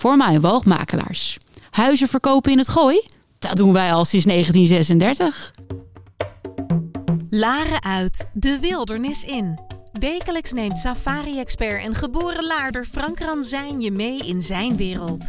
voor woogmakelaars. Huizen verkopen in het gooi? Dat doen wij al sinds 1936. Laren uit, de wildernis in. Wekelijks neemt safari-expert en geboren laarder Frank Ranzijn je mee in zijn wereld.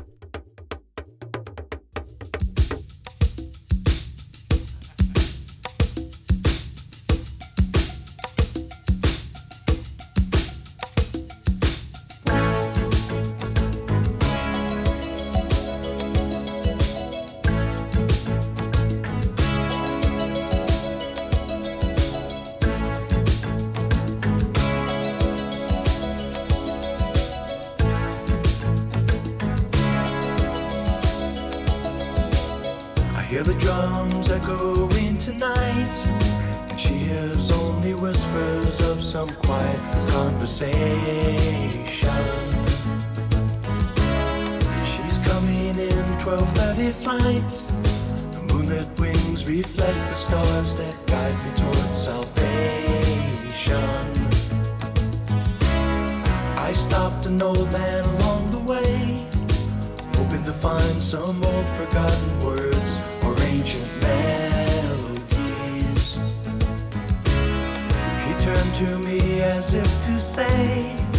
to me as if to say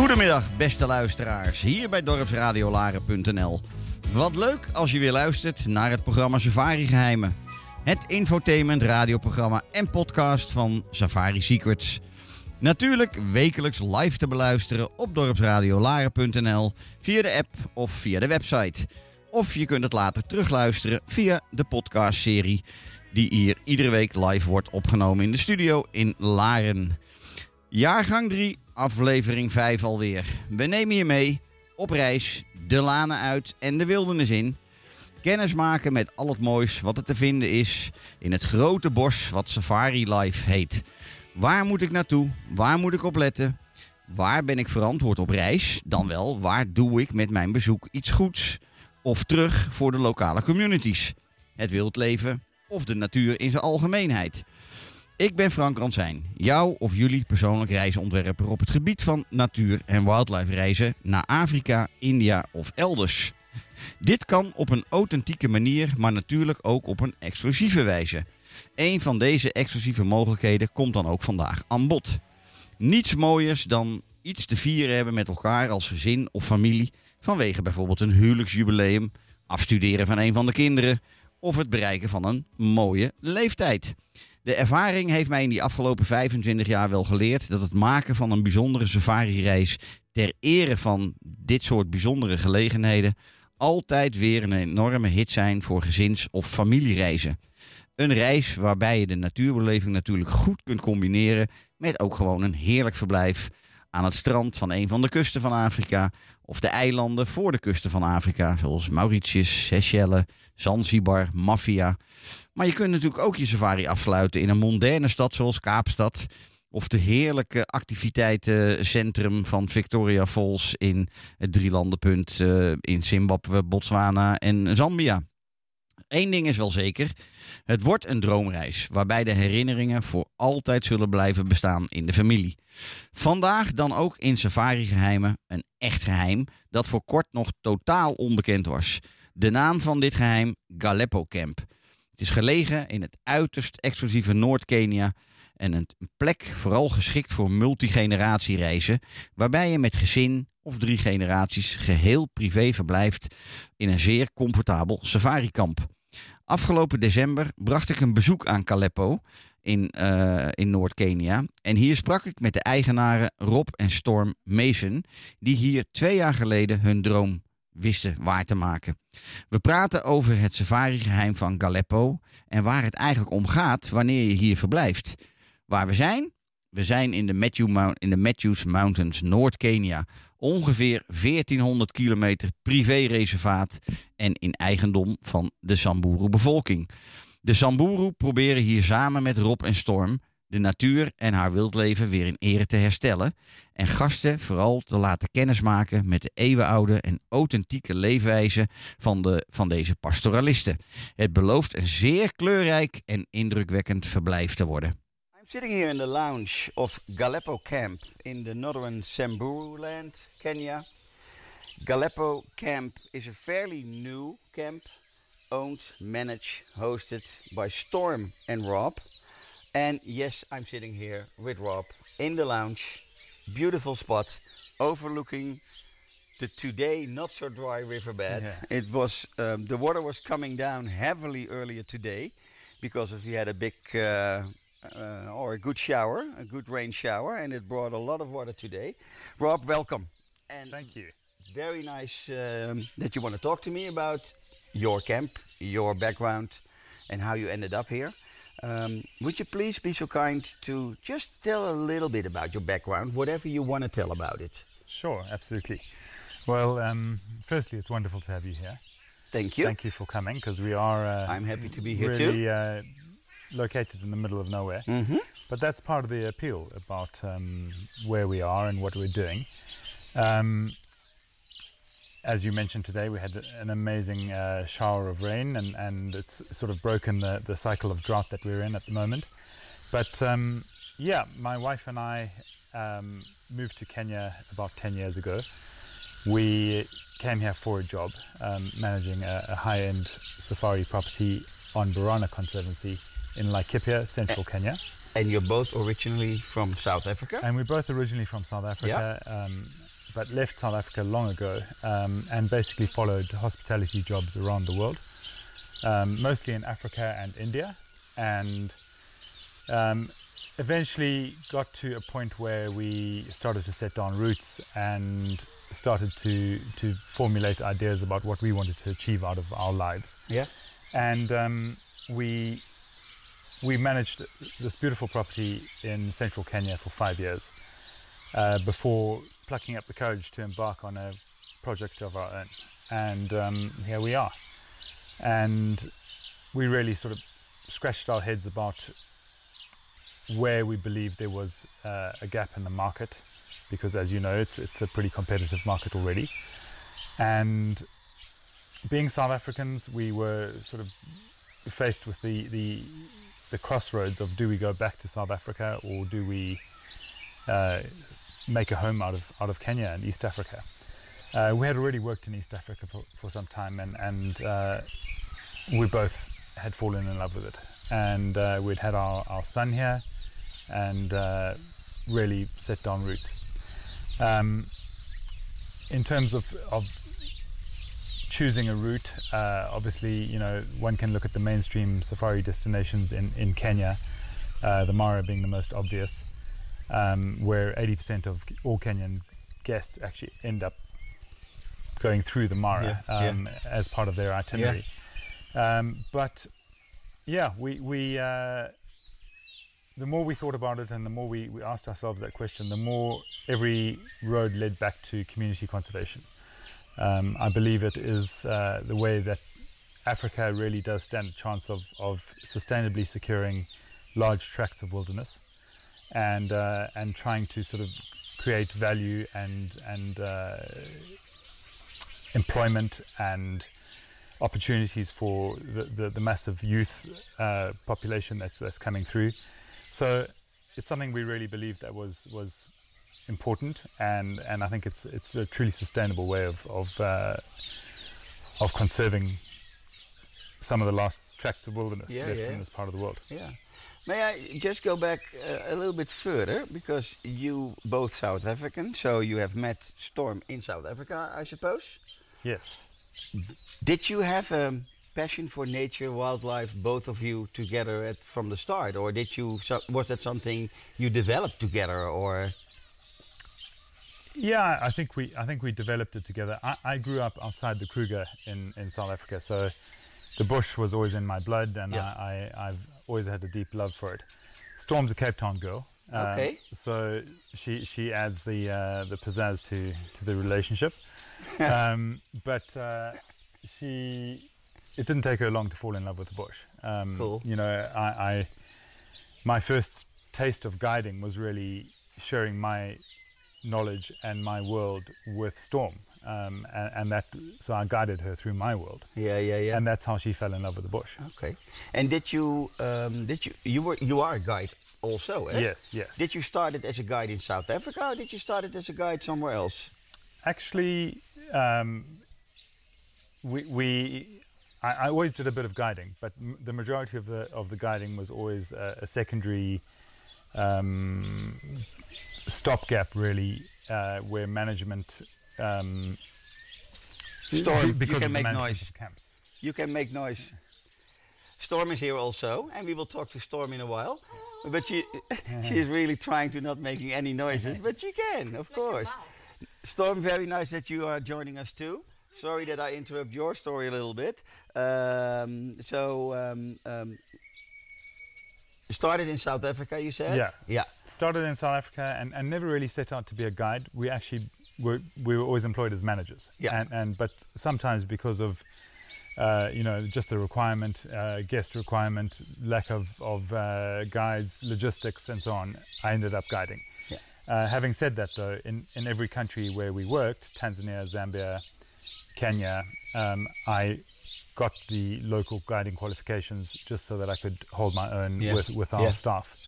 Goedemiddag, beste luisteraars, hier bij dorpsradiolaren.nl. Wat leuk als je weer luistert naar het programma Safari Geheimen. Het infotainment radioprogramma en podcast van Safari Secrets. Natuurlijk wekelijks live te beluisteren op dorpsradiolaren.nl via de app of via de website. Of je kunt het later terugluisteren via de podcastserie die hier iedere week live wordt opgenomen in de studio in Laren. Jaargang 3, aflevering 5 alweer. We nemen je mee op reis, de lanen uit en de wildernis in. Kennis maken met al het moois wat er te vinden is in het grote bos wat Safari Life heet. Waar moet ik naartoe? Waar moet ik op letten? Waar ben ik verantwoord op reis? Dan wel, waar doe ik met mijn bezoek iets goeds? Of terug voor de lokale communities? Het wildleven of de natuur in zijn algemeenheid? Ik ben Frank Ransijn, jouw of jullie persoonlijk reisontwerper op het gebied van natuur- en wildlife reizen naar Afrika, India of elders. Dit kan op een authentieke manier, maar natuurlijk ook op een exclusieve wijze. Een van deze exclusieve mogelijkheden komt dan ook vandaag aan bod. Niets mooiers dan iets te vieren hebben met elkaar als gezin of familie vanwege bijvoorbeeld een huwelijksjubileum, afstuderen van een van de kinderen of het bereiken van een mooie leeftijd. De ervaring heeft mij in die afgelopen 25 jaar wel geleerd dat het maken van een bijzondere safari-reis ter ere van dit soort bijzondere gelegenheden altijd weer een enorme hit zijn voor gezins- of familiereizen. Een reis waarbij je de natuurbeleving natuurlijk goed kunt combineren met ook gewoon een heerlijk verblijf aan het strand van een van de kusten van Afrika of de eilanden voor de kusten van Afrika, zoals Mauritius, Seychelles, Zanzibar, Mafia. Maar je kunt natuurlijk ook je safari afsluiten in een moderne stad zoals Kaapstad. Of de heerlijke activiteitencentrum van Victoria Falls in het Drielandenpunt uh, in Zimbabwe, Botswana en Zambia. Eén ding is wel zeker. Het wordt een droomreis waarbij de herinneringen voor altijd zullen blijven bestaan in de familie. Vandaag dan ook in Safari Geheimen een echt geheim dat voor kort nog totaal onbekend was. De naam van dit geheim Galeppo Camp. Het is gelegen in het uiterst exclusieve Noord-Kenia en een plek vooral geschikt voor multigeneratiereizen, waarbij je met gezin of drie generaties geheel privé verblijft in een zeer comfortabel safarikamp. Afgelopen december bracht ik een bezoek aan Kaleppo in, uh, in Noord-Kenia. En hier sprak ik met de eigenaren Rob en Storm Mason, die hier twee jaar geleden hun droom wisten waar te maken. We praten over het safari-geheim van Galeppo en waar het eigenlijk om gaat wanneer je hier verblijft. Waar we zijn? We zijn in de, Matthew in de Matthews Mountains, Noord-Kenia. Ongeveer 1400 kilometer privéreservaat en in eigendom van de Samburu-bevolking. De Samburu proberen hier samen met Rob en Storm de natuur en haar wildleven weer in ere te herstellen. En gasten vooral te laten kennismaken met de eeuwenoude en authentieke leefwijze van, de, van deze pastoralisten. Het belooft een zeer kleurrijk en indrukwekkend verblijf te worden. Sitting here in the lounge of Galeppo Camp in the northern Samburu land, Kenya. Galeppo Camp is a fairly new camp, owned, managed, hosted by Storm and Rob. And yes, I'm sitting here with Rob in the lounge. Beautiful spot overlooking the today not so dry riverbed. Yeah. It was um, the water was coming down heavily earlier today because we had a big uh, uh, or a good shower, a good rain shower, and it brought a lot of water today. Rob, welcome. And Thank you. Very nice um, that you want to talk to me about your camp, your background, and how you ended up here. Um, would you please be so kind to just tell a little bit about your background, whatever you want to tell about it? Sure, absolutely. Well, um, firstly, it's wonderful to have you here. Thank you. Thank you for coming because we are. Uh, I'm happy to be here really, too. Uh, located in the middle of nowhere, mm-hmm. but that's part of the appeal about um, where we are and what we're doing. Um, as you mentioned today, we had an amazing uh, shower of rain, and, and it's sort of broken the, the cycle of drought that we're in at the moment. But um, yeah, my wife and I um, moved to Kenya about 10 years ago. We came here for a job, um, managing a, a high end safari property on Borana Conservancy in Laikipia, central Kenya. And you're both originally from South Africa? And we're both originally from South Africa. Yeah. Um, but left South Africa long ago um, and basically followed hospitality jobs around the world, um, mostly in Africa and India, and um, eventually got to a point where we started to set down roots and started to to formulate ideas about what we wanted to achieve out of our lives. Yeah, and um, we we managed this beautiful property in central Kenya for five years uh, before plucking up the courage to embark on a project of our own. And um, here we are. And we really sort of scratched our heads about where we believed there was uh, a gap in the market, because as you know, it's, it's a pretty competitive market already. And being South Africans, we were sort of faced with the, the, the crossroads of do we go back to South Africa or do we uh, make a home out of out of Kenya and East Africa. Uh, we had already worked in East Africa for, for some time, and and uh, we both had fallen in love with it. And uh, we'd had our, our son here, and uh, really set down roots. Um, in terms of, of choosing a route, uh, obviously, you know, one can look at the mainstream safari destinations in, in Kenya, uh, the Mara being the most obvious, um, where 80% of all Kenyan guests actually end up going through the Mara Yeah, um, as part of their itinerary. Um, but yeah, we, we uh, the more we thought about it and the more we, we asked ourselves that question, the more every road led back to community conservation. Um, I believe it is uh, the way that Africa really does stand a chance of, of sustainably securing large tracts of wilderness and uh, and trying to sort of create value and and uh, employment and opportunities for the, the, the massive youth uh, population that's that's coming through. So it's something we really believe that was was important, and, and I think it's it's a truly sustainable way of of, uh, of conserving some of the last tracts of wilderness Yeah, left yeah. in this part of the world. Yeah. May I just go back uh, a little bit further because you both South African, so you have met Storm in South Africa, I suppose. Yes. Did you have a passion for nature, wildlife, both of you together at, from the start, or did you? So, was that something you developed together, or? Yeah, I think we I think we developed it together. I, I grew up outside the Kruger in, in South Africa, so the bush was always in my blood, and Yeah. I, I I've always had a deep love for it. Storm's a Cape Town girl, um, Okay. so she she adds the uh, the pizzazz to to the relationship. um, but uh, she it didn't take her long to fall in love with the bush. Um, Cool. You know, I, I my first taste of guiding was really sharing my knowledge and my world with Storm, um, and, and that so I guided her through my world, Yeah, yeah, yeah. and that's how she fell in love with the bush. okay. And did you? Um, did you? You were you are a guide also? Eh? Yes, yes. Did you start it as a guide in South Africa, or did you start it as a guide somewhere else? Actually, um, we, we I, I always did a bit of guiding, but m- the majority of the of the guiding was always a, a secondary um, stopgap, really, uh, where management. Um, Storm, you because can of make noise. camps. You can make noise. Storm is here also, and we will talk to Storm in a while. But she, she is really trying to not making any noises, but she can, of course. Storm, very nice that you are joining us too. Sorry that I interrupt your story a little bit. Um, so, um, um, you started in South Africa, you said? Yeah. Yeah. started in South Africa and, and never really set out to be a guide. We actually were we were always employed as managers. Yeah. And, and but sometimes because of uh, you know just the requirement, uh, guest requirement, lack of of uh, guides, logistics, and so on, I ended up guiding. Yeah. Uh, having said that, though, in, in every country where we worked, Tanzania, Zambia, Kenya, um, I got the local guiding qualifications just so that I could hold my own Yeah. with, with our Yeah. staff.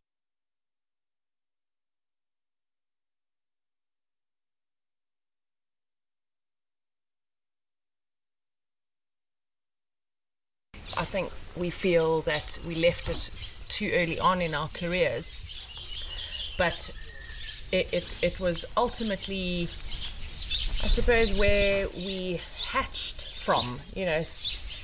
I think we feel that we left it too early on in our careers, but it, it, it was ultimately, I suppose, where we hatched from. You know,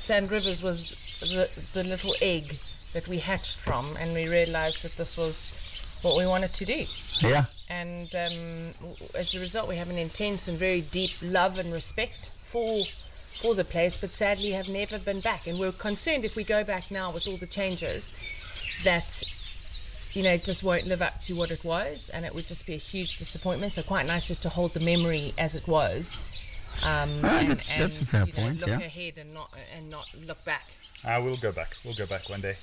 Sand Rivers was the, the little egg that we hatched from, and we realized that this was what we wanted to do. Yeah. And um, as a result, we have an intense and very deep love and respect for for the place, but sadly have never been back. And we're concerned if we go back now with all the changes that you know it just won't live up to what it was, and it would just be a huge disappointment. So quite nice just to hold the memory as it was. Um, Ah, and, that's- that's a fair you know, point, Look yeah. ahead and not and not look back. I will go back. We'll go back one day.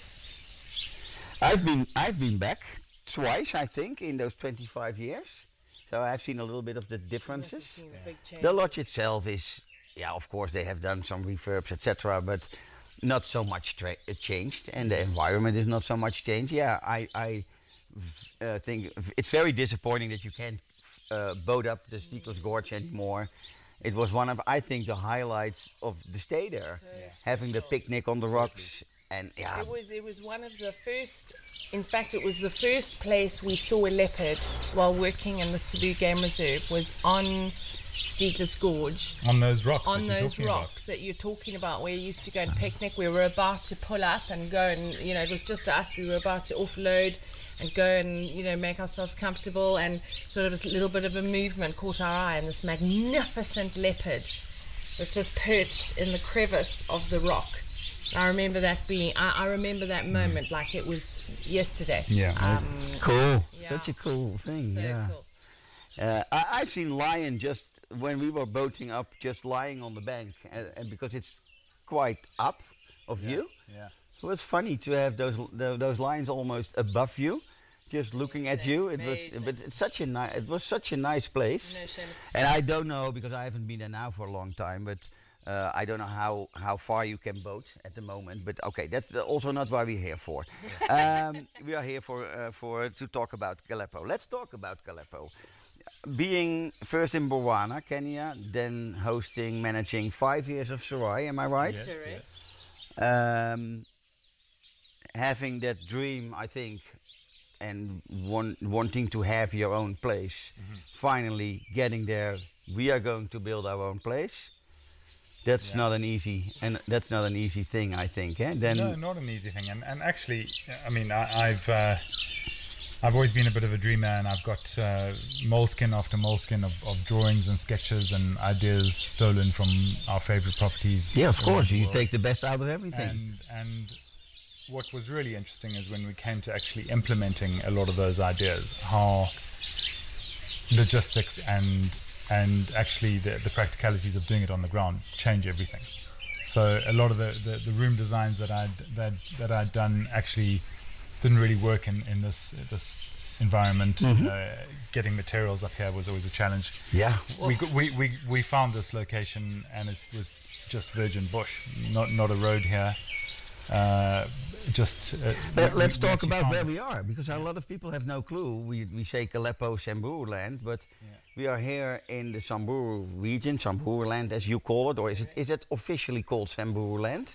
I've been I've been back twice, I think, in those 25 years. So I've seen a little bit of the differences. seen the big change. The lodge itself is, yeah, of course they have done some refurbs, etc., but not so much tra- uh, changed, and the environment is not so much changed. Yeah, I, uh, think it's very disappointing that you can't uh, boat up the Stiegler's Gorge anymore. It was one of, I think, the highlights of the stay there, having the picnic on the rocks, and yeah, It was it was one of the first. In fact, it was the first place we saw a leopard while working in the Selous Game Reserve. Was on Stiegler's Gorge, On those rocks. on those rocks that you're talking about, where you used to go and picnic. We were about to pull up and go, and you know it was just us. We were about to offload, and go and you know make ourselves comfortable and sort of a little bit of a movement caught our eye and this magnificent leopard was just perched in the crevice of the rock. I remember that being I, I remember that moment like it was yesterday. Yeah, Um, Cool. Yeah. Such a cool thing. so yeah. cool. Uh, I, I've seen lion just when we were boating up, just lying on the bank, and, and because it's quite up of you, Yeah. It was funny to have those tho- those lions almost above you, just looking at you. It was, but it's such a nice, it was such a nice place. No And I don't know because I haven't been there now for a long time, but. Uh, I don't know how, how far you can boat at the moment, but okay, that's also not why we're here for. um, we are here for uh, for to talk about Kalepo. Let's talk about Kalepo. Being first in Botswana, Kenya, then hosting, managing five years of Sarai, am I right? Yes, Correct. yes. um, having that dream, I think, and want, wanting to have your own place, finally getting there, we are going to build our own place. That's Yeah. not an easy, and that's not an easy thing, I think. Eh? Then no, not an easy thing. And, and actually, I mean, I, I've uh, I've always been a bit of a dreamer, and I've got uh, moleskin after moleskin of, of drawings and sketches and ideas stolen from our favorite properties. yeah, of course, you world. take the best out of everything. and and what was really interesting is when we came to actually implementing a lot of those ideas, how logistics and and actually the, the practicalities of doing it on the ground change everything. So a lot of the, the, the room designs that I'd that, that I'd done actually didn't really work in, in this this environment. Uh, getting materials up here was always a challenge yeah, we, we, we, we found this location and it was just virgin bush, not not a road here. Uh, just uh, Let, us talk about where we are because a lot of people have no clue. We, we say Kalepo Samburu land, but we are here in the Samburu region, Samburu land as you call it, or is it is it officially called Samburu land?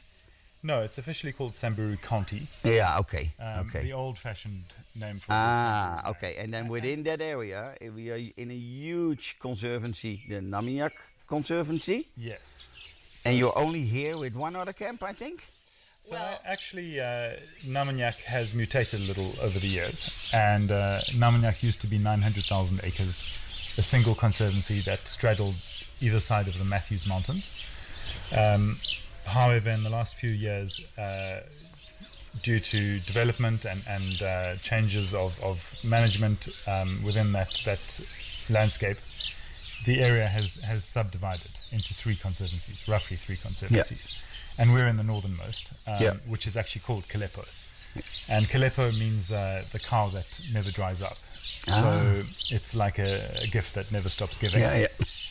No, it's officially called Samburu County. Yeah, okay, Um, okay. The old-fashioned name for Ah, okay. And then within that area, eh, we are in a huge conservancy, the Namunyak Conservancy, Yes. and you're only here with one other camp, I think. So actually, uh, has mutated a little over the years, and uh, used to be 900,000 acres, a single conservancy that straddled either side of the Matthews Mountains. Um, however, in the last few years, uh, due to development and, and uh, changes of, of management um, within that, that landscape, the area has, has subdivided into three conservancies, roughly three conservancies. And we're in the northernmost, um, Yeah. which is actually called Kalepo. And Kalepo means uh, the cow that never dries up. So it's like a, a gift that never stops giving. Yeah, yeah.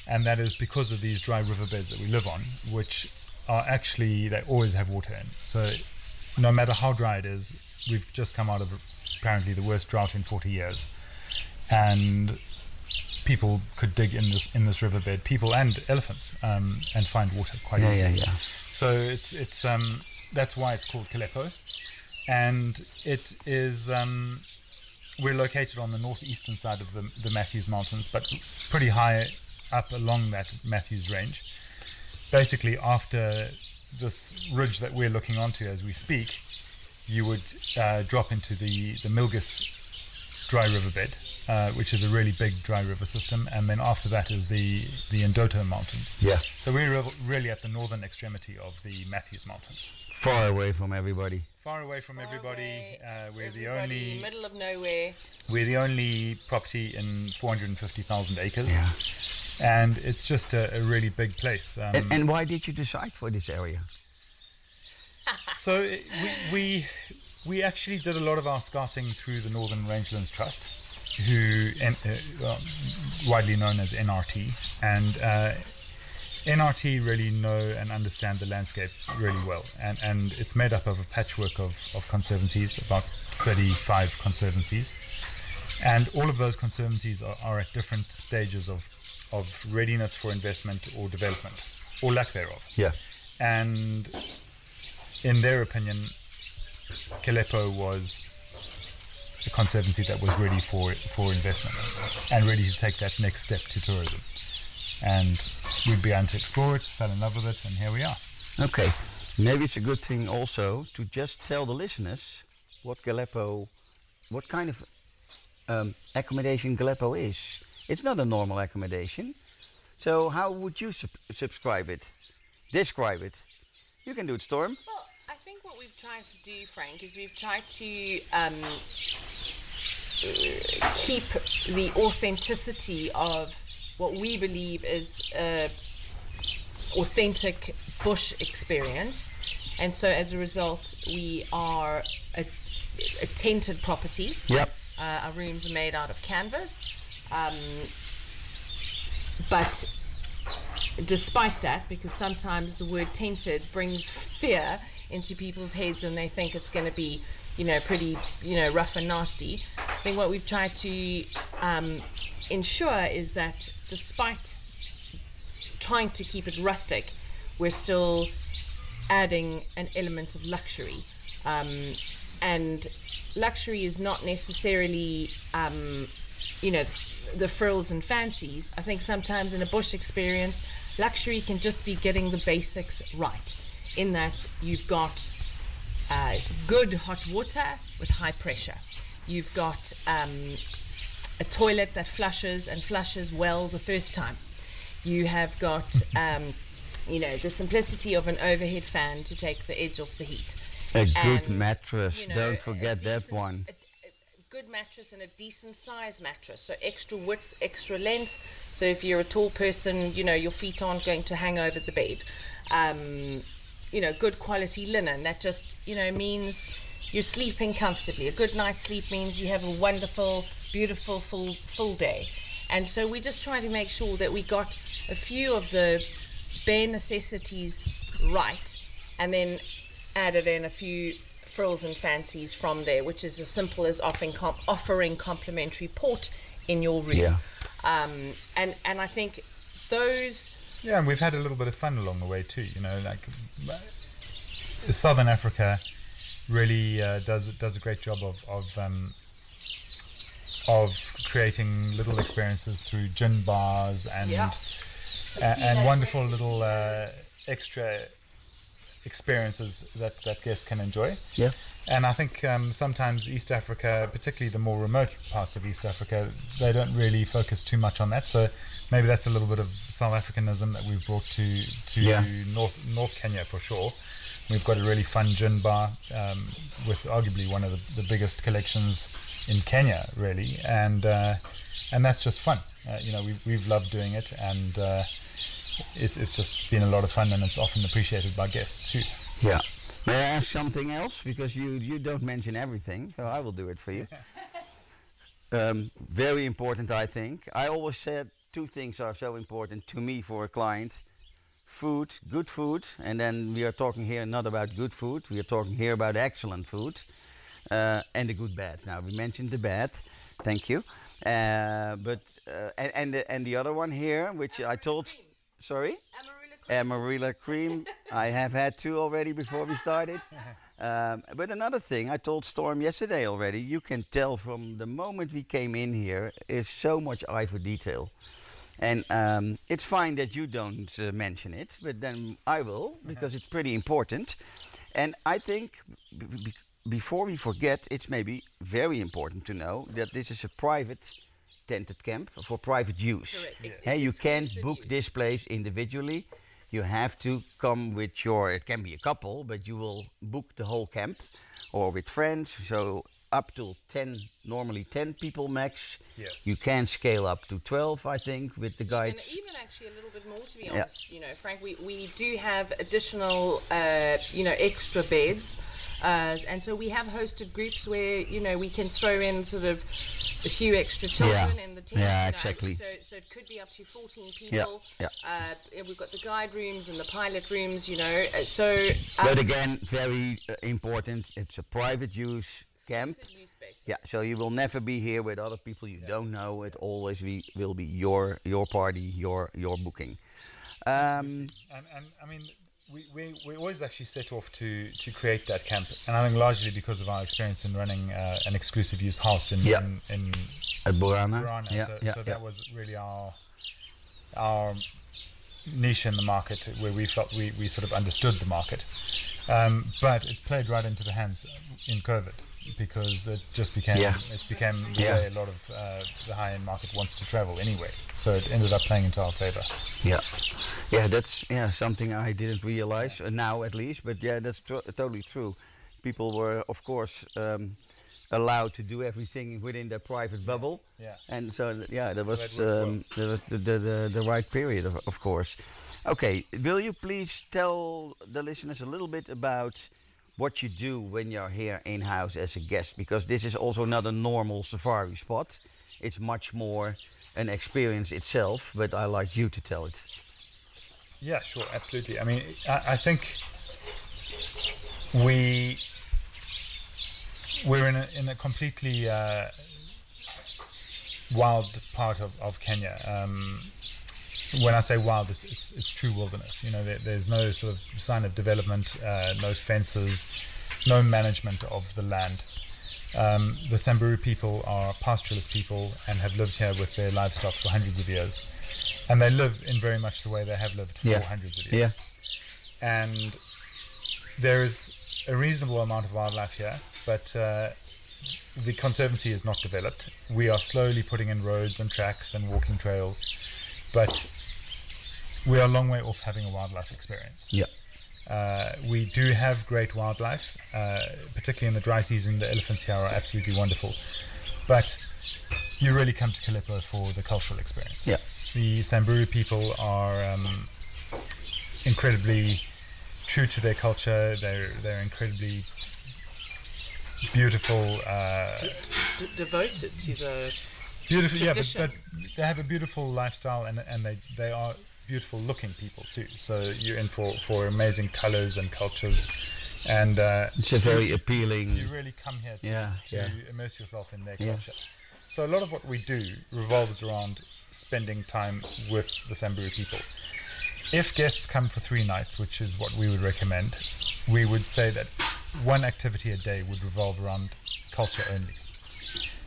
And that is because of these dry riverbeds that we live on, which are actually, they always have water in. So no matter how dry it is, we've just come out of apparently the worst drought in 40 years. And people could dig in this in this riverbed, people and elephants, um, and find water quite Yeah, easily. yeah, yeah. So it's it's um, that's why it's called Kalepo, and it is um, we're located on the northeastern side of the, the Matthews Mountains, but pretty high up along that Matthews Range. Basically, after this ridge that we're looking onto as we speak, you would uh, drop into the the Milgis dry riverbed, uh, which is a really big dry river system, and then after that is the the Ndoto Mountains. Yeah, So we're really at the northern extremity of the Matthews Mountains. far away from everybody. Far away from everybody. Away, Uh, we're the only middle of nowhere. we're the only property in 450,000 acres, Yeah. and it's just a, a really big place. Um, And, and why did you decide for this area? so it- we, we we actually did a lot of our scouting through the Northern Rangelands Trust, who uh, widely known as NRT, and uh, NRT really know and understand the landscape really well, and and it's made up of a patchwork of, of conservancies, about 35 conservancies, and all of those conservancies are, are at different stages of of readiness for investment or development, or lack thereof. Yeah. and in their opinion, Kalepo was a conservancy that was ready for for investment and ready to take that next step to tourism. And we began to explore it, fell in love with it, and here we are. Okay. Maybe it's a good thing also to just tell the listeners what Kalepo what kind of um, accommodation Galeppo is. It's not a normal accommodation. So how would you sub- subscribe it? Describe it. You can do it, Storm. Well, I think what we've tried to do, Frank, is we've tried to um, keep the authenticity of what we believe is a authentic bush experience. And so as a result, we are a, a tented property. Yep. Uh, our rooms are made out of canvas. Um, but despite that, because sometimes the word tented brings fear into people's heads and they think it's going to be, you know, pretty, you know, rough and nasty. I think what we've tried to um, ensure is that despite trying to keep it rustic, we're still adding an element of luxury. Um, and luxury is not necessarily, um, you know, the frills and fancies. I think sometimes in a bush experience, luxury can just be getting the basics right. In that you've got uh, good hot water with high pressure. You've got um, a toilet that flushes and flushes well the first time. You have got, um, you know, the simplicity of an overhead fan to take the edge off the heat. A good mattress. you know, Don't forget that one. A, a good mattress and a decent size mattress. So extra width, extra length. So if you're a tall person, you know, your feet aren't going to hang over the bed. Um, you know, good quality linen. That just, you know, means you're sleeping comfortably. A good night's sleep means you have a wonderful, beautiful, full, full day. And so we just try to make sure that we got a few of the bare necessities right and then added in a few frills and fancies from there, which is as simple as offering, com- offering complimentary port in your room. Yeah. Um, and, and I think those Yeah, and we've had a little bit of fun along the way too. You know, like uh, Southern Africa really uh, does does a great job of of um, of creating little experiences through gin bars and Yeah. a- and wonderful little uh, extra experiences that that guests can enjoy. Yeah. And I think um, sometimes East Africa, particularly the more remote parts of East Africa, they don't really focus too much on that. So maybe that's a little bit of South Africanism that we've brought to to Yeah. North North Kenya for sure. We've got a really fun gin bar um, with arguably one of the, the biggest collections in Kenya, really, and uh, and that's just fun. Uh, you know, we've we've loved doing it, and uh, it's it's just been a lot of fun, and it's often appreciated by guests too. Yeah. May I ask something else? Because you, you don't mention everything, so I will do it for you. um, very important, I think. I always said two things are so important to me for a client food, good food, and then we are talking here not about good food, we are talking here about excellent food, uh, and the good bad. Now, we mentioned the bad, thank you. Uh, but uh, and and the, and the other one here, which I told, sorry, Amarula cream. I have had two already before we started. Um, but another thing, I told Storm yesterday already. You can tell from the moment we came in here, is so much eye for detail, and um, it's fine that you don't uh, mention it, but then I will because it's pretty important. And I think b- before we forget, it's maybe very important to know that this is a private tented camp for private use. Correct. Hey, you can't book this place individually. You have to come with your. It can be a couple, but you will book the whole camp, or with friends. So up to ten, normally ten people max. Yes. You can scale up to twelve, I think, with the And guides. even actually a little bit more, to be Yeah. honest, you know, Frank, we, we do have additional, uh, you know, extra beds. Uh, and so we have hosted groups where, you know, we can throw in sort of a few extra children Yeah. in the tent. Yeah, you know, exactly. So, so it could be up to 14 people. yeah. Uh, we've got the guide rooms and the pilot rooms, you know. uh, So, um, but again, very uh, important. It's a private use camp. exclusive use basis. Yeah, so you will never be here with other people you don't know. It always be, will be your your party, your your booking. Um, And, and I mean, we, we, we always actually set off to, to create that camp, and I think largely because of our experience in running uh, an exclusive use house in Yeah. in, in at Borana. Borana. Yeah, so yeah, so yeah. that was really our our niche in the market, where we felt we, we sort of understood the market. Um, but it played right into the hands in COVID. Because it just became Yeah. it became the Yeah. way a lot of uh, the high end market wants to travel anyway. So it ended up playing into our favor. Yeah, yeah, that's yeah something I didn't realize uh, now at least. But yeah, that's tr- totally true. People were, of course, um, allowed to do everything within their private bubble. Yeah. And so yeah, that was um, the, the, the, the the right period, of, of course. Okay, will you please tell the listeners a little bit about what you do when you're here in house as a guest? Because this is also not a normal safari spot. It's much more an experience itself. But I like you to tell it. Yeah, sure, absolutely. I mean, I, I think we we're in a, in a completely uh, wild part of, of Kenya. Um, when I say wild, it's, it's, it's true wilderness. You know, there, there's no sort of sign of development, uh, no fences, no management of the land. Um, the Samburu people are pastoralist people and have lived here with their livestock for hundreds of years. And they live in very much the way they have lived for Yeah. hundreds of Yeah. years. And there is a reasonable amount of wildlife here, but uh, the conservancy is not developed. We are slowly putting in roads and tracks and walking trails, but we are a long way off having a wildlife experience. Yeah. Uh, we do have great wildlife, uh, particularly in the dry season. The elephants here are absolutely wonderful, but you really come to Kalepo for the cultural experience. Yeah. The Samburu people are um, incredibly true to their culture. They're they're incredibly beautiful. Uh, D- devoted to the beautiful, yeah, but, but they have a beautiful lifestyle and and they they are beautiful looking people too. So you're in for for amazing colors and cultures, and uh, It's a very appealing. you really come here to, Yeah, to yeah. immerse yourself in their Yeah. culture. So a lot of what we do revolves around spending time with the Samburu people. If guests come for three nights, which is what we would recommend, we would say that one activity a day would revolve around culture only.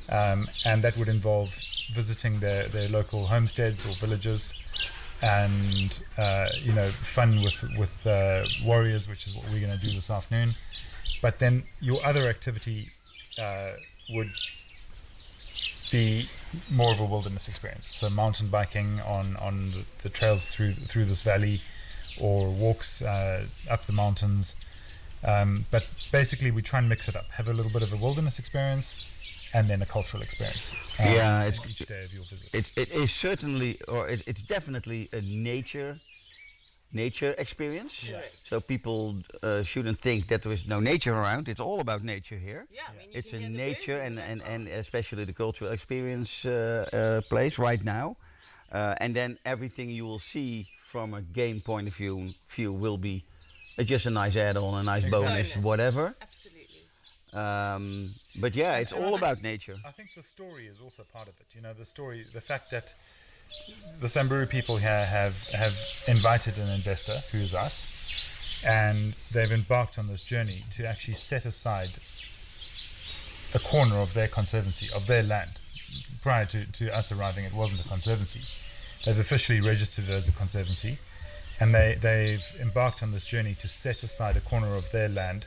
Um, and that would involve visiting their, their local homesteads or villages and, uh, you know, fun with, with uh, warriors, which is what we're going to do this afternoon. But then your other activity uh, would be more of a wilderness experience. So mountain biking on, on the, trails through through this valley, or walks uh, up the mountains. Um, but basically, we try and mix it up. Have a little bit of a wilderness experience, and then a cultural experience. um, Yeah, it's- each day of your visit. It, it is certainly, or it, it's definitely a nature nature experience. Correct. So people uh, shouldn't think that there is no nature around. It's all about nature here. Yeah, I mean, it's a nature and, and, and especially the cultural experience uh, uh, place right now. Uh, and then everything you will see from a game point of view, view will be uh, just a nice add-on, a nice Exactly. bonus, Bonus. whatever. Absolutely. Um, but yeah, it's all about nature. I think the story is also part of it. You know, the story, the fact that the Samburu people here have have invited an investor, who is us, and they've embarked on this journey to actually set aside a corner of their conservancy, of their land. Prior to, to us arriving, it wasn't a conservancy. They've officially registered it as a conservancy, and they, they've embarked on this journey to set aside a corner of their land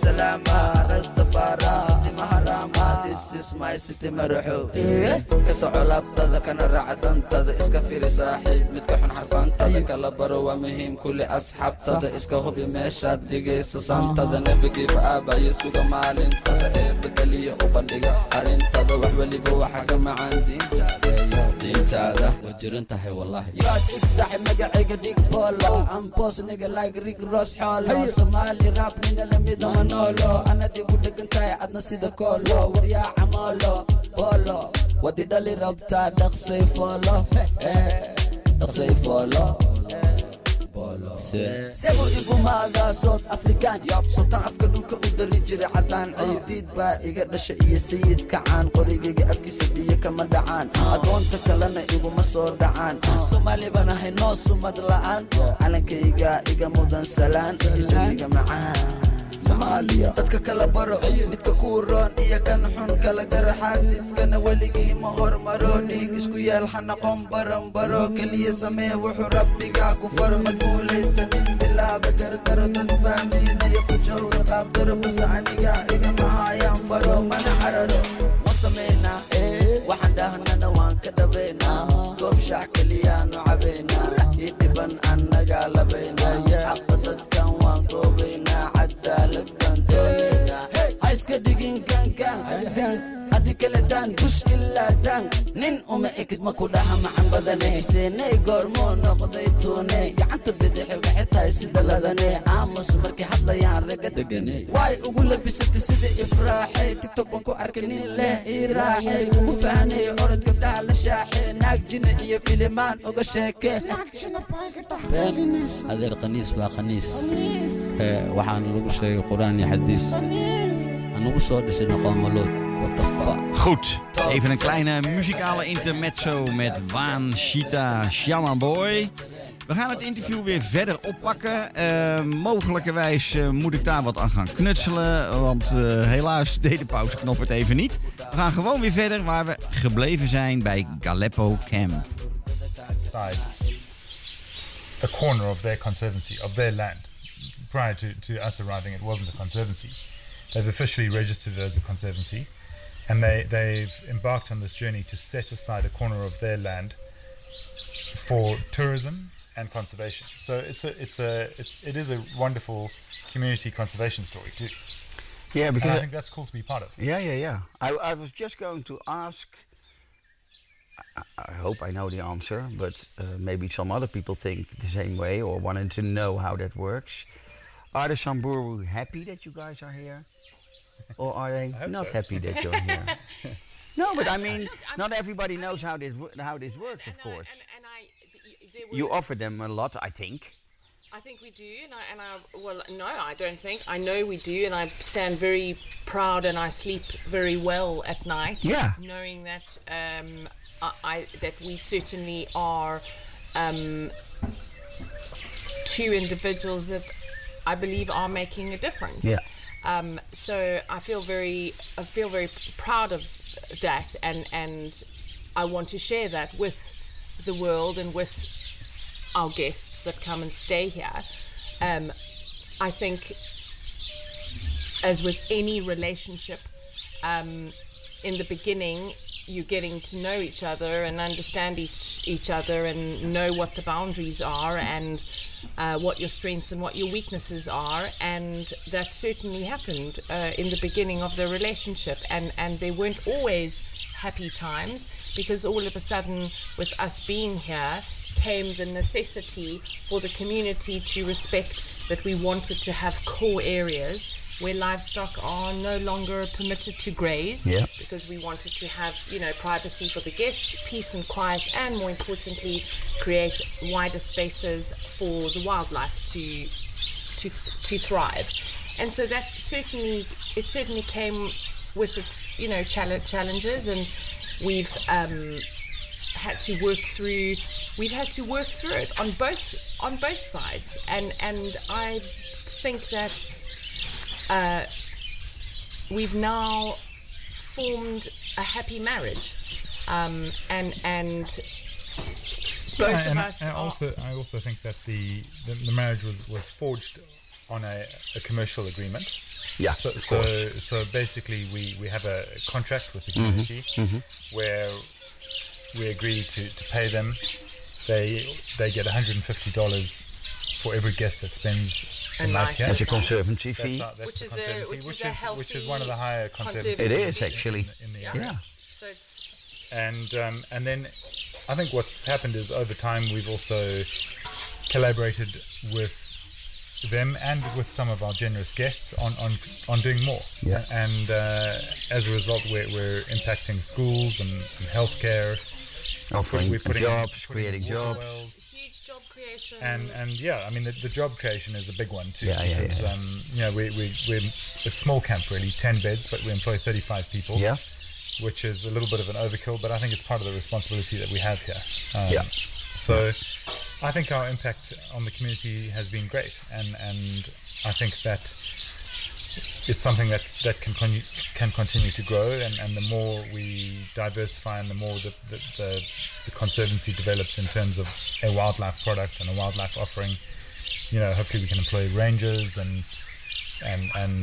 soco laabtada kana raaca dantada iska saaxiib. Midka xun xarfaantada kala baro waa muhiim. Kuli asxaabtada iska hubi meeshaad dhigaysa santada. Nebigiiba aabayo suga maalintada. Eeba keliya u bandhiga arrintada wax weliba ka macaan diintaada waa jiran tahay wallahi yaa sig saaxib magacayga dhig bolo. Ambos niga like rig ros xoolo soomaali rap nina lamida manolo. Anad igu dhegan tahay adna sida koolo waryaa camolo bolo. Wadi dhali rabtaa dhaqsay foolo dhaqsay foolo igumaadaa sood afrikaan sultaan afka dhulka u dari jiray caddaan. Ciidiid baa iga dhasha iyo sayid kacaan. Qorigayga afkiisa biyo kama dhacaan. Adoonta kalena iguma soo dhacaan. Soomaali baan ahay noo sumad la'aan. Calankayga iga mudan salaan. Ijaniga macaan dadka kala baro midka kuu roon iyo kan xun kala gara xaasidkana weligii ma hormaro dhiig isku yeel ha noqon baranbaro keliya samee wuxuu rabbigaa ku faro ma guulaysta nin bilaaba gardaro dad fahmaynayo ku jooga. Qaabdaro balse aniga igama hayaan faro. Mana cararo ma sameynaa? Waxaan dhahnana waan ka dhabaynaa. Goob shaax keliyaanu cabaynaa. Kii dhiban annagaa labaynaa goobaynaa kale daan bush ilaa daan. Nin uma ekid ma ku dhaha macan badane. Xuseeney goormuu noqday tuune. Gacanta bidixi waxay tahay sida ladane. Aamus markay hadlayaan raga degane. Waay ugu labisatay sida ifraaxay. Tiktok baan ku arkay nin leh ii raaxay ugu fahanay orod gabdhaha la shaaxay. Naag jina iyo filimaan uga sheeke adeer khaniis waa khaniis. Waxaana lagu sheegay qur'aan iyo xadiis. Anugu soo dhisay noqoomalood Goed, even een kleine muzikale intermezzo met Waan Shita Shaman Boy. We gaan het interview weer verder oppakken. Uh, mogelijkerwijs uh, moet ik daar wat aan gaan knutselen. Want uh, helaas deed de pauzeknop het even niet. We gaan gewoon weer verder waar we gebleven zijn bij Galeppo Camp. Side, a corner of their conservancy, of their land. Prior to, to us arriving, it wasn't a conservancy. They've officially registered it as a conservancy. And they, they've embarked on this journey to set aside a corner of their land for tourism and conservation. So it's a, it's a, it's, it is a wonderful community conservation story too. Yeah, And because I think that's cool to be part of. Yeah, yeah, yeah. I, I was just going to ask. I, I hope I know the answer, but uh, maybe some other people think the same way or wanted to know how that works. Are the Samburu happy that you guys are here? Or are they not so. happy that you're here? no, but I mean, not everybody knows how this how this works, of course. And, I, You offer them a lot, I think. I think we do, and I, and I, well, no, I don't think. I know we do, and I stand very proud, and I sleep very well at night. Yeah. knowing that um, I, I that we certainly are um, two individuals that I believe are making a difference. Yeah. Um, so I feel very, I feel very proud of that, and and I want to share that with the world and with our guests that come and stay here. Um, I think, as with any relationship, um, in the beginning, you're getting to know each other and understand each each other and know what the boundaries are and uh, what your strengths and what your weaknesses are. And that certainly happened uh, in the beginning of the relationship. And and there weren't always happy times because all of a sudden, with us being here, came the necessity for the community to respect that we wanted to have core areas where livestock are no longer permitted to graze because we wanted to have you know privacy for the guests peace and quiet and more importantly create wider spaces for the wildlife to to, to thrive. And so that certainly it certainly came with its you know challenges and we've um, had to work through we've had to work through it on both on both sides. And and I think that uh, we've now formed a happy marriage um, and and both Yeah, of us and are, also, I also think that the, the, the marriage was, was forged on a, a commercial agreement. Yeah, So, so, so basically, we, we have a contract with the Mm-hmm, community where we agree to, to pay them. They they get $150 for every guest that spends a A night night. That's a conservancy fee. our- that's Which the is a- which which is a is which is one of the higher conservancies conservancy It is actually. in the Yeah. area. Yeah. So it's and um, and then I think what's happened is over time we've also collaborated with them and with some of our generous guests on on, on doing more. Yeah. And uh, as a result, we're, we're impacting schools and, and healthcare. Offering We're putting in- jobs, putting in creating jobs. wells. Huge job creation. And and yeah, I mean the, the job creation is a big one too. Yeah, yeah, because, yeah. Um, you know, we we we're a small camp really, ten beds, but we employ thirty five people. Yeah. which is a little bit of an overkill, but I think it's part of the responsibility that we have here. Um, Yeah. So I think our impact on the community has been great, and and I think that it's something that that can con- can continue to grow, and, and the more we diversify, and the more the the, the the conservancy develops in terms of a wildlife product and a wildlife offering. You know, hopefully we can employ rangers and and and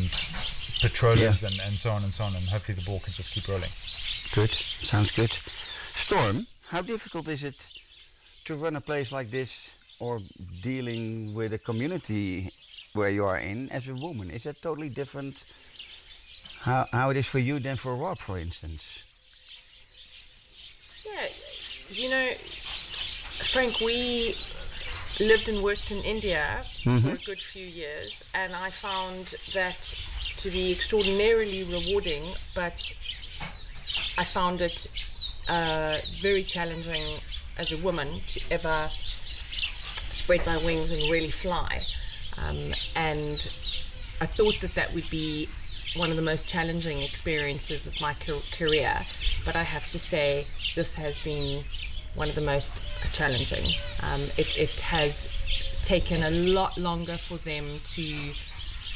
patrollers Yeah. and, and so on and so on, and hopefully the ball can just keep rolling. Good. Sounds good. Storm, how difficult is it to run a place like this or dealing with a community where you are in as a woman? Is that totally different how, how it is for you than for Rob, for instance? Yeah, you know, Frank, we lived and worked in India for a good few years, and I found that to be extraordinarily rewarding, but I found it uh, very challenging as a woman to ever spread my wings and really fly. Um, and I thought that that would be one of the most challenging experiences of my career, but I have to say this has been one of the most challenging. Um, it, it has taken a lot longer for them to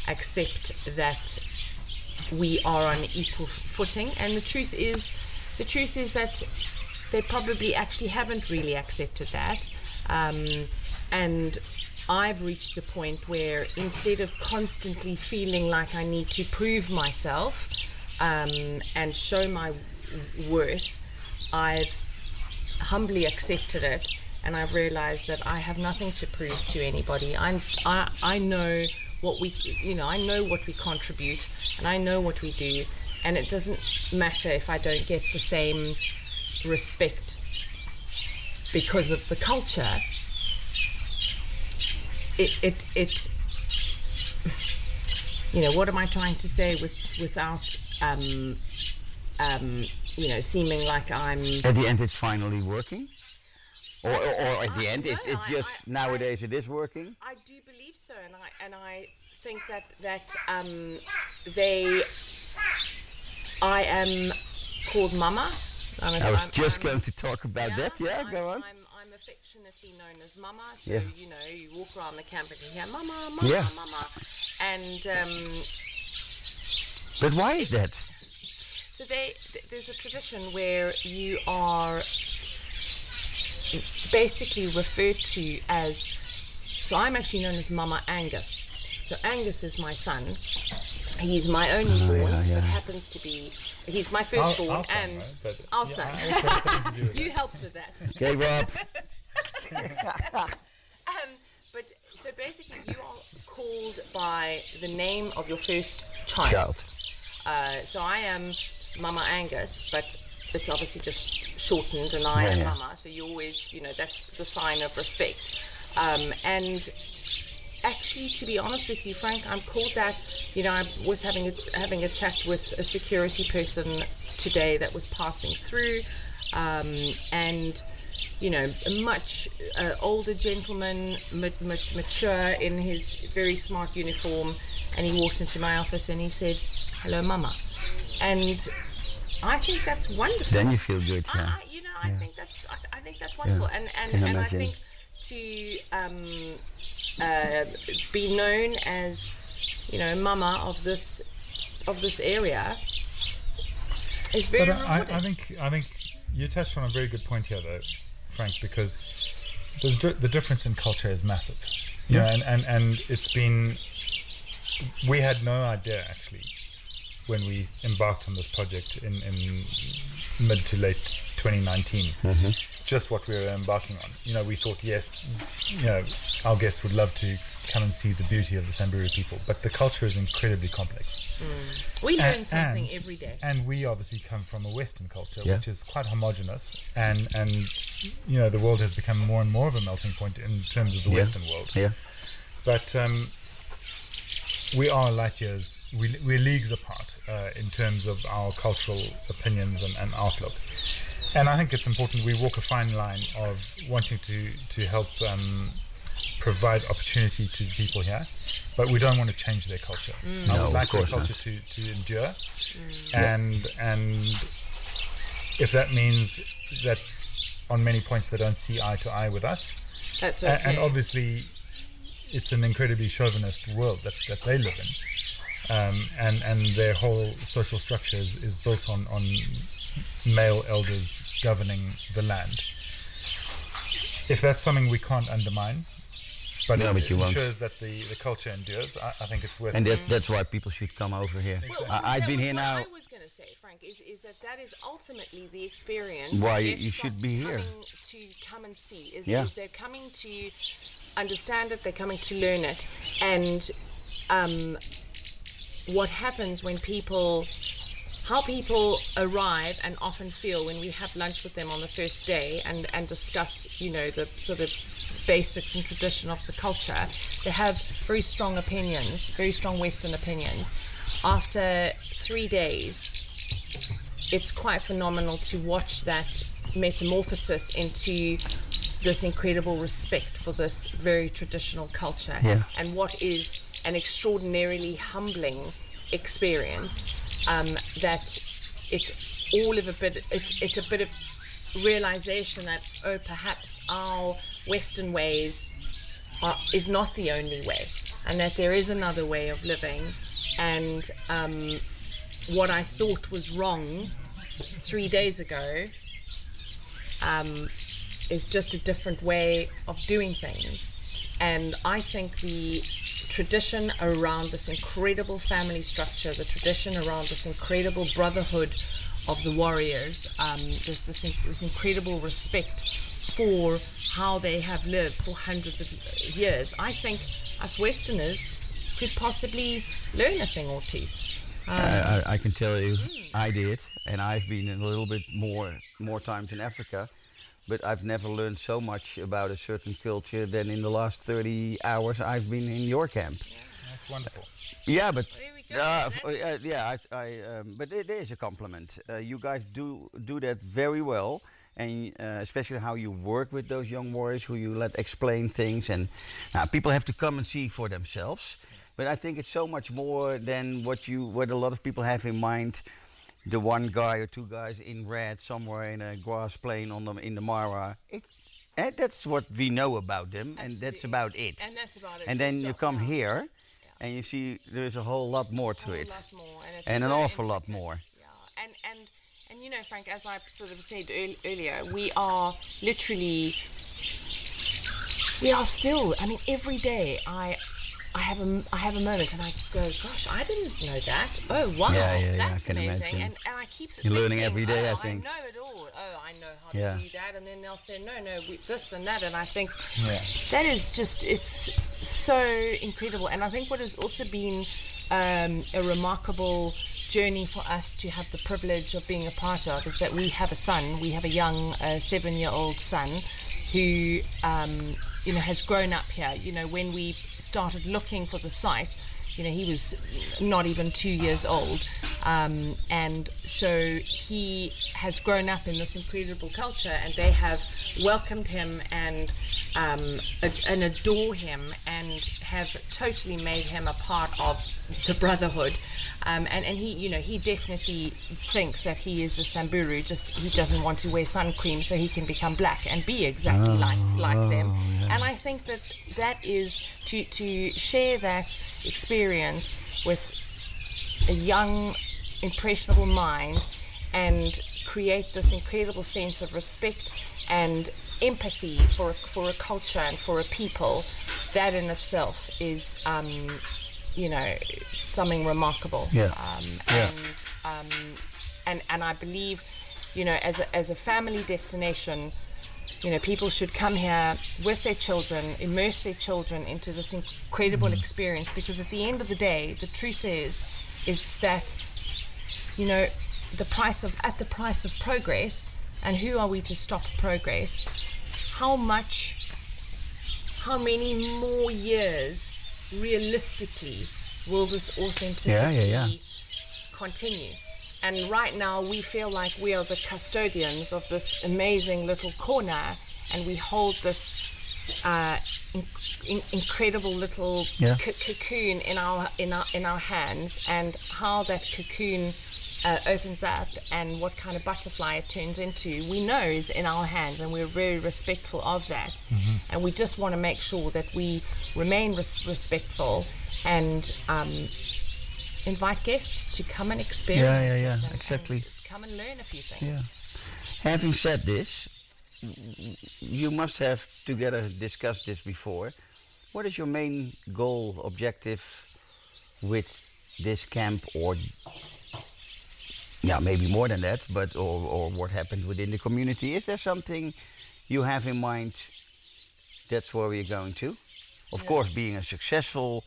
accept that we are on equal footing, and the truth is, the truth is that they probably actually haven't really accepted that. Um, and I've reached a point where instead of constantly feeling like I need to prove myself um, and show my worth, I've humbly accepted it and I've realized that I have nothing to prove to anybody. I, I, I know what we, you know, I know what we contribute and I know what we do. And it doesn't matter if I don't get the same respect because of the culture. It, it, it, you know, what am I trying to say with, without, um, um, you know, seeming like I'm At the end, it's finally working? Or, or, or at the I- end, it's, no, it's I- just I- nowadays it is working? I do believe so, and I and I think that that um, they, I am called Mama. I was I'm- just I'm- going to talk about that. Yeah, I'm, go on. I'm, I'm affectionately known as Mama. So Yeah. you know, you walk around the camp and you hear Mama, Mama, Yeah. Mama, and um, But why is that? so they th- there's a tradition where you are basically referred to as. So I'm actually known as Mama Angus. So Angus is my son. He's my only Oh, born, yeah, yeah. but happens to be. He's my Our- firstborn our son, and right? But- our yeah, son. I also have something to do with you helped with that. Okay, Rob. Um, but so basically, you are called by the name of your first child. Child. Uh, so I am Mama Angus, but it's obviously just shortened, and I Yeah, am yeah. Mama. So you always, you know, that's the sign of respect. Um, and actually, to be honest with you, Frank, I'm called that. You know, I was having a, having a chat with a security person today that was passing through, um, and you know, a much uh, older gentleman, ma- ma- mature in his very smart uniform, and he walked into my office and he said, "Hello, Mama," and I think that's wonderful. Then you feel good, I, yeah. I, you know, I think that's I, I think that's wonderful, and and, can and I think to um, uh, be known as you know mama of this of this area is very But I. I think I think you touched on a very good point here, though, Frank, because the, the difference in culture is massive. You know, and, and, and it's been we had no idea actually when we embarked on this project in, in mid to late 2019 mm-hmm. just what we were embarking on. You know we thought yes you know our guests would love to come and see the beauty of the samburu people but the culture is incredibly complex We learn And- something and- every day. and we obviously come from a Western culture, Yeah. which is quite homogenous, and and you know the world has become more and more of a melting point in terms of the Yeah. Western world. Yeah. But um, we are light years, we, we're leagues apart uh, in terms of our cultural opinions and, and outlook. And I think it's important we walk a fine line of wanting to to help um, provide opportunity to people here, but we don't want to change their culture. I Mm. No, would of like their course not. culture to, to endure, and and if that means that on many points they don't see eye to eye with us, That's a- okay. and obviously it's an incredibly chauvinist world that, that they live in, um, and and their whole social structure is, is built on on male elders governing the land. If that's something we can't undermine, but No, it, but you it won't. ensures that the, the culture endures, I, I think it's worth And it. that, that's why people should come over here. Well, I, I've been was here what now. I was going to say, Frank, is, is that that is ultimately the experience. Why you- you should be here. To come and see is, Yeah. is they're coming to understand it, they're coming to learn it, and um, what happens when people. How people arrive and often feel when we have lunch with them on the first day and, and discuss, you know, the sort of basics and tradition of the culture, they have very strong opinions, very strong Western opinions. After three days, it's quite phenomenal to watch that metamorphosis into this incredible respect for this very traditional culture Yeah. and what is an extraordinarily humbling experience um, that it's all of a bit it's it's a bit of realization that oh perhaps our western ways are, is not the only way and that there is another way of living and um, what I thought was wrong three days ago um, is just a different way of doing things. And I think the tradition around this incredible family structure, the tradition around this incredible brotherhood of the warriors, um, this, this, this incredible respect for how they have lived for hundreds of years, I think us Westerners could possibly learn a thing or two. I, I, I can tell you, I did, and I've been in a little bit more more times in Africa, but I've never learned so much about a certain culture than in the last 30 hours I've been in your camp. That's wonderful. Yeah, but There we go, uh, uh, yeah, I, I um, but it is a compliment. Uh, you guys do do that very well, and uh, especially how you work with those young warriors, who you let explain things, and now people have to come and see for themselves. But I think it's so much more than what you what a lot of people have in mind. The one guy or two guys in red somewhere in a grass plain on the in the Mara. It, and that's what we know about them, and that's about it. And that's about it. And then you come Yeah. here, and you see there's a whole lot more to a it, lot more, and, and an awful lot more. Yeah, and and you know, Frank, as I sort of said earl- earlier, we are literally, we are still. I mean, every day I. I have a I have a moment and I go, gosh, I didn't know that. Oh wow, Yeah, yeah, yeah, I that's can amazing. imagine. And, and I keep You're learning thinking, every day, I oh, think. I know it all. Oh, I know how to do that. And then they'll say, no, no, we, this and that. And I think Yeah. that is just it's so incredible and i think what has also been um, a remarkable journey for us to have the privilege of being a part of is that we have a son. We have a young uh, seven year old son who um, you know has grown up here. You know when we started looking for the site you know he was not even two years old um, and so he has grown up in this incredible culture and they have welcomed him and um, ad- and adore him and have totally made him a part of the brotherhood. Um, and, and he you know he definitely thinks that he is a Samburu just he doesn't want to wear sun cream so he can become black and be exactly like like them. and I think that that is to to share that experience with a young, impressionable mind and create this incredible sense of respect and empathy for, for a culture and for a people, that in itself is um, you know, something remarkable. Yeah. Um, Yeah. And, um, and, and I believe, you know, as a, as a family destination, you know, people should come here with their children, immerse their children into this incredible experience because at the end of the day, the truth is, is that, you know, the price of, at the price of progress, and who are we to stop progress? How much, how many more years realistically will this authenticity yeah. continue? And right now, we feel like we are the custodians of this amazing little corner, and we hold this uh, in, in, incredible little Yeah. co- cocoon in our in our in our hands, and how that cocoon uh, opens up and what kind of butterfly it turns into, we know is in our hands, and we're very respectful of that. And we just want to make sure that we remain res- respectful and um, invite guests to come and experience yeah, it yeah, and- and exactly. come and learn a few things. Yeah. Having said this, you must have together discussed this before. What is your main goal, objective with this camp, or yeah, maybe more than that, but or, or what happened within the community? Is there something you have in mind? That's where we're going to. Of course, being a successful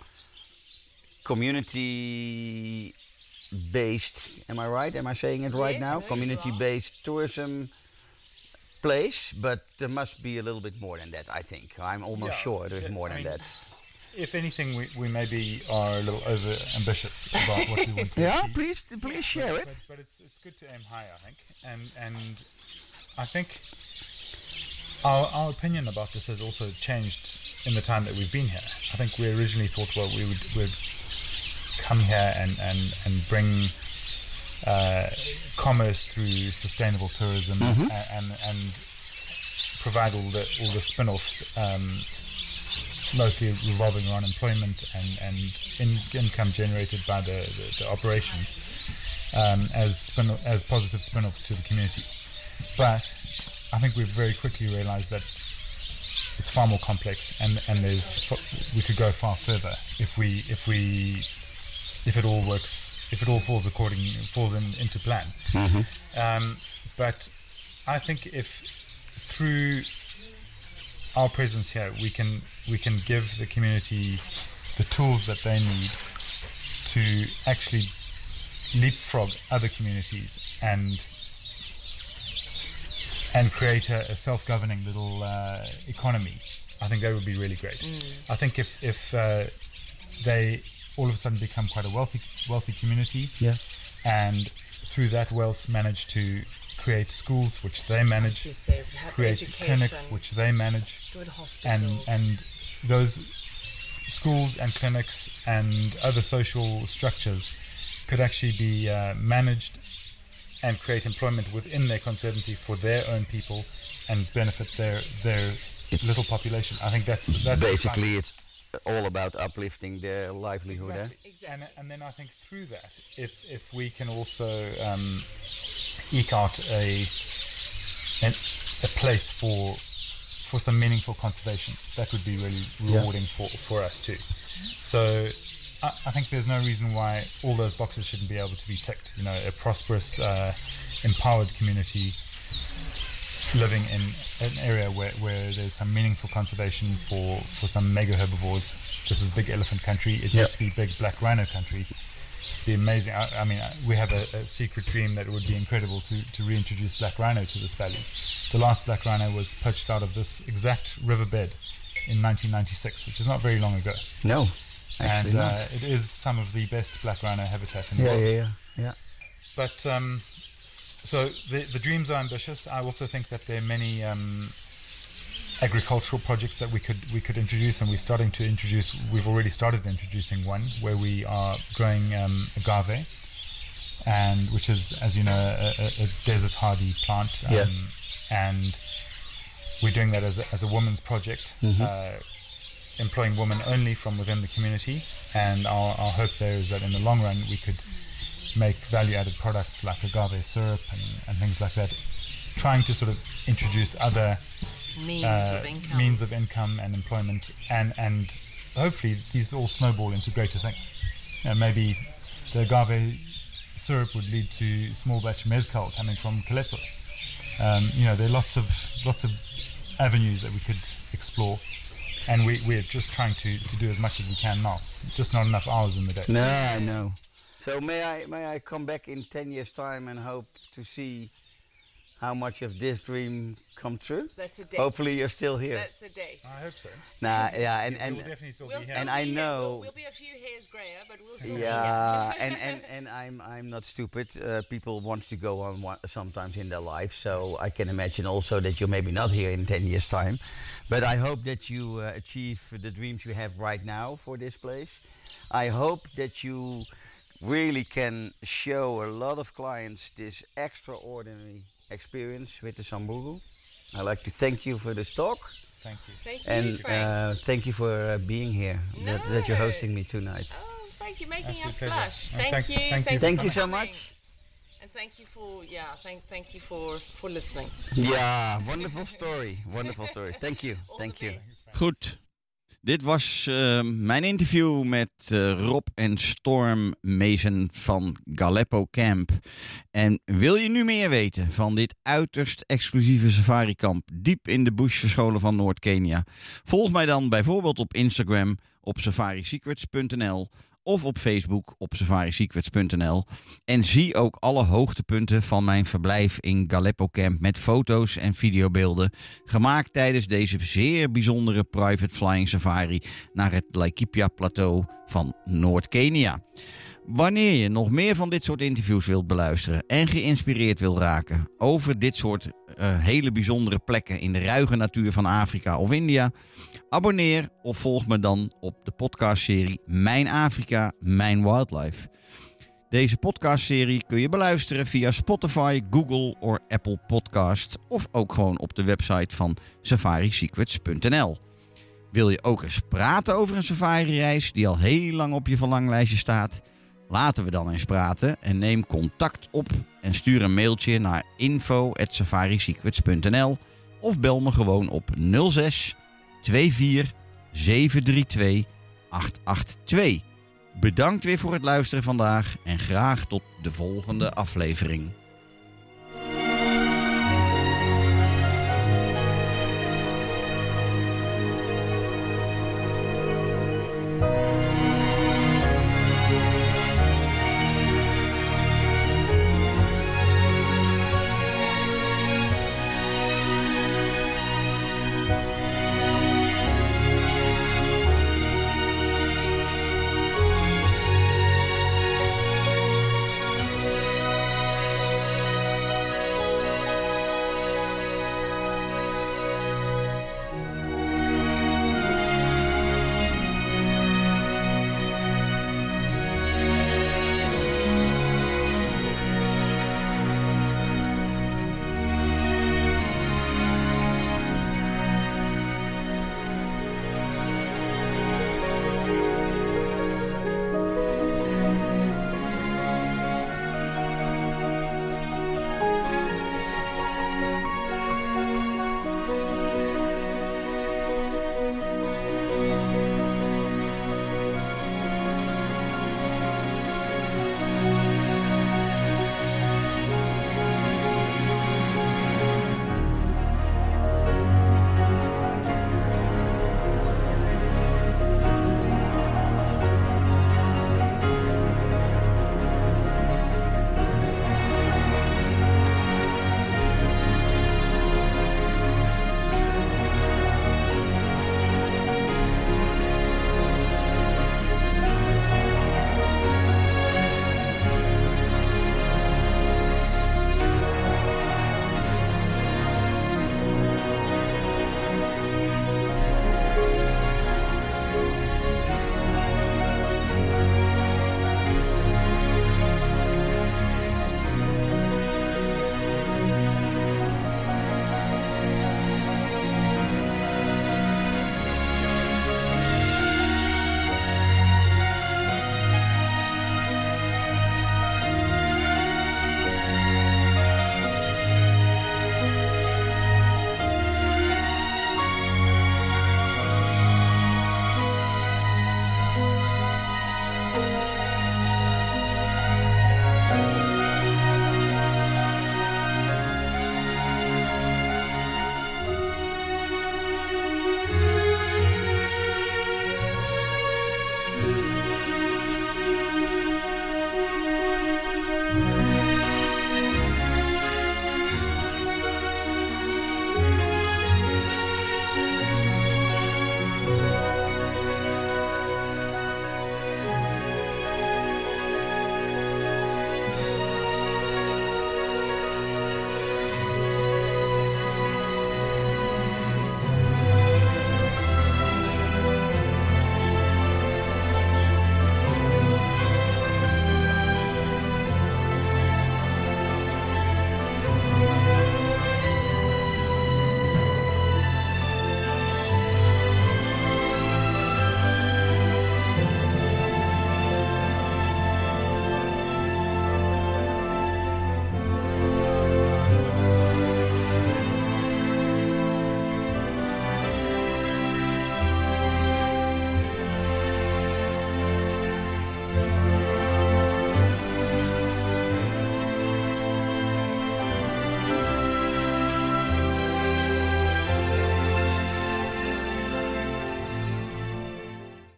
community based am i right am i saying it right Yes, now community based tourism place but there must be a little bit more than that i think i'm almost Yeah, sure there's yeah, more I than mean, that If anything, we, we maybe are a little over ambitious about what we want to do. yeah achieve. please please share it But, but it's it's good to aim high, I think, and and I think our our opinion about this has also changed in the time that we've been here. I think we originally thought, well, we would we'd come here and and and bring uh, commerce through sustainable tourism a- and and provide all the all the spin-offs. Um, mostly revolving around employment and, and in, income generated by the, the, the operation um, as spin, as positive spin-offs to the community. But I think we've very quickly realised that it's far more complex, and and there's we could go far further if we if we if it all works if it all falls according falls in, into plan. Um, but I think if through our presence here, we can we can give the community the tools that they need to actually leapfrog other communities and and create a, a self-governing little uh, economy. I think that would be really great. I think if if uh, they all of a sudden become quite a wealthy wealthy community, yeah and through that wealth manage to create schools which they manage, say create education, clinics which they manage, good and and those schools and clinics and other social structures could actually be uh, managed and create employment within their conservancy for their own people and benefit their their little population. I think that's that's basically it's all about uplifting their livelihood eh? Exactly. and, and then I think through that, if if we can also um, eke out a, an, a place for for some meaningful conservation, that would be really rewarding for, for us too. So I, I think there's no reason why all those boxes shouldn't be able to be ticked. You know, a prosperous, uh, empowered community living in an area where, where there's some meaningful conservation for, for some mega herbivores. This is big elephant country. It used to be big black rhino country. Be amazing. I, I mean, we have a, a secret dream that it would be incredible to, to reintroduce black rhino to this valley. The last black rhino was poached out of this exact riverbed in 1996, which is not very long ago. no And uh, it is some of the best black rhino habitat in the yeah world. yeah yeah yeah But um, so the the dreams are ambitious. I also think that there are many um, agricultural projects that we could we could introduce, and we're starting to introduce. We've already started introducing one where we are growing um, agave, and which is, as you know, a, a, a desert hardy plant. Um, Yeah. And we're doing that as a, as a women's project. Uh, employing women only from within the community. And our, our hope there is that in the long run we could make value added products like agave syrup and, and things like that, trying to sort of introduce other means uh, of income. means of income and employment and, and hopefully these all snowball into greater things. You know, maybe the agave syrup would lead to small batch mezcal coming from Kalepo. Um, you know, there are lots of lots of avenues that we could explore, and we, we're just trying to, to do as much as we can now. Just not enough hours in the day. No, I know. So may I may I come back in ten years' time and hope to see how much of this dream come true? That's a date. Hopefully you're still here. That's a date. I hope so. Nah, yeah, and we'll and definitely still We'll be here. And I know- We'll, we'll be a few hairs grayer, but we'll still yeah, be here. and, and and I'm I'm not stupid. Uh, people want to go on one, sometimes in their life, so I can imagine also that you're maybe not here in ten years' time. But I hope that you uh, achieve the dreams you have right now for this place. I hope that you really can show a lot of clients this extraordinary experience with the Samburu. I'd like to thank you for this talk. Thank you. Thank you, And Frank. uh, thank you for uh, being here, that, that you're hosting me tonight. oh, Frank, you're making Absolute us blush. And Thank thanks- you. thank you Thank you so much. And thank you for yeah, thank thank you for for listening. Yeah, wonderful story. Wonderful story. Thank you. All Thank you. best. Goed. Dit was eh, mijn interview met eh, Rob en Storm Mason van Galeppo Camp. En wil je nu meer weten van dit uiterst exclusieve safari-kamp diep in de bush verscholen van Noord-Kenia? Volg mij dan bijvoorbeeld op Instagram op safarisecrets.nl of op Facebook op safarisecrets.nl. En zie ook alle hoogtepunten van mijn verblijf in Galeppo Camp met foto's en videobeelden gemaakt tijdens deze zeer bijzondere private flying safari naar het Laikipia plateau van Noord-Kenia. Wanneer je nog meer van dit soort interviews wilt beluisteren en geïnspireerd wil raken over dit soort eh, hele bijzondere plekken in de ruige natuur van Afrika of India, abonneer of volg me dan op de podcastserie Mijn Afrika, Mijn Wildlife. Deze podcastserie kun je beluisteren via Spotify, Google of Apple Podcast of ook gewoon op de website van safarisecrets.nl. Wil je ook eens praten over een safari-reis die al heel lang op je verlanglijstje staat? Laten we dan eens praten en neem contact op en stuur een mailtje naar info@safarisecrets.nl of bel me gewoon op 06 24 732 882. Bedankt weer voor het luisteren vandaag en graag tot de volgende aflevering.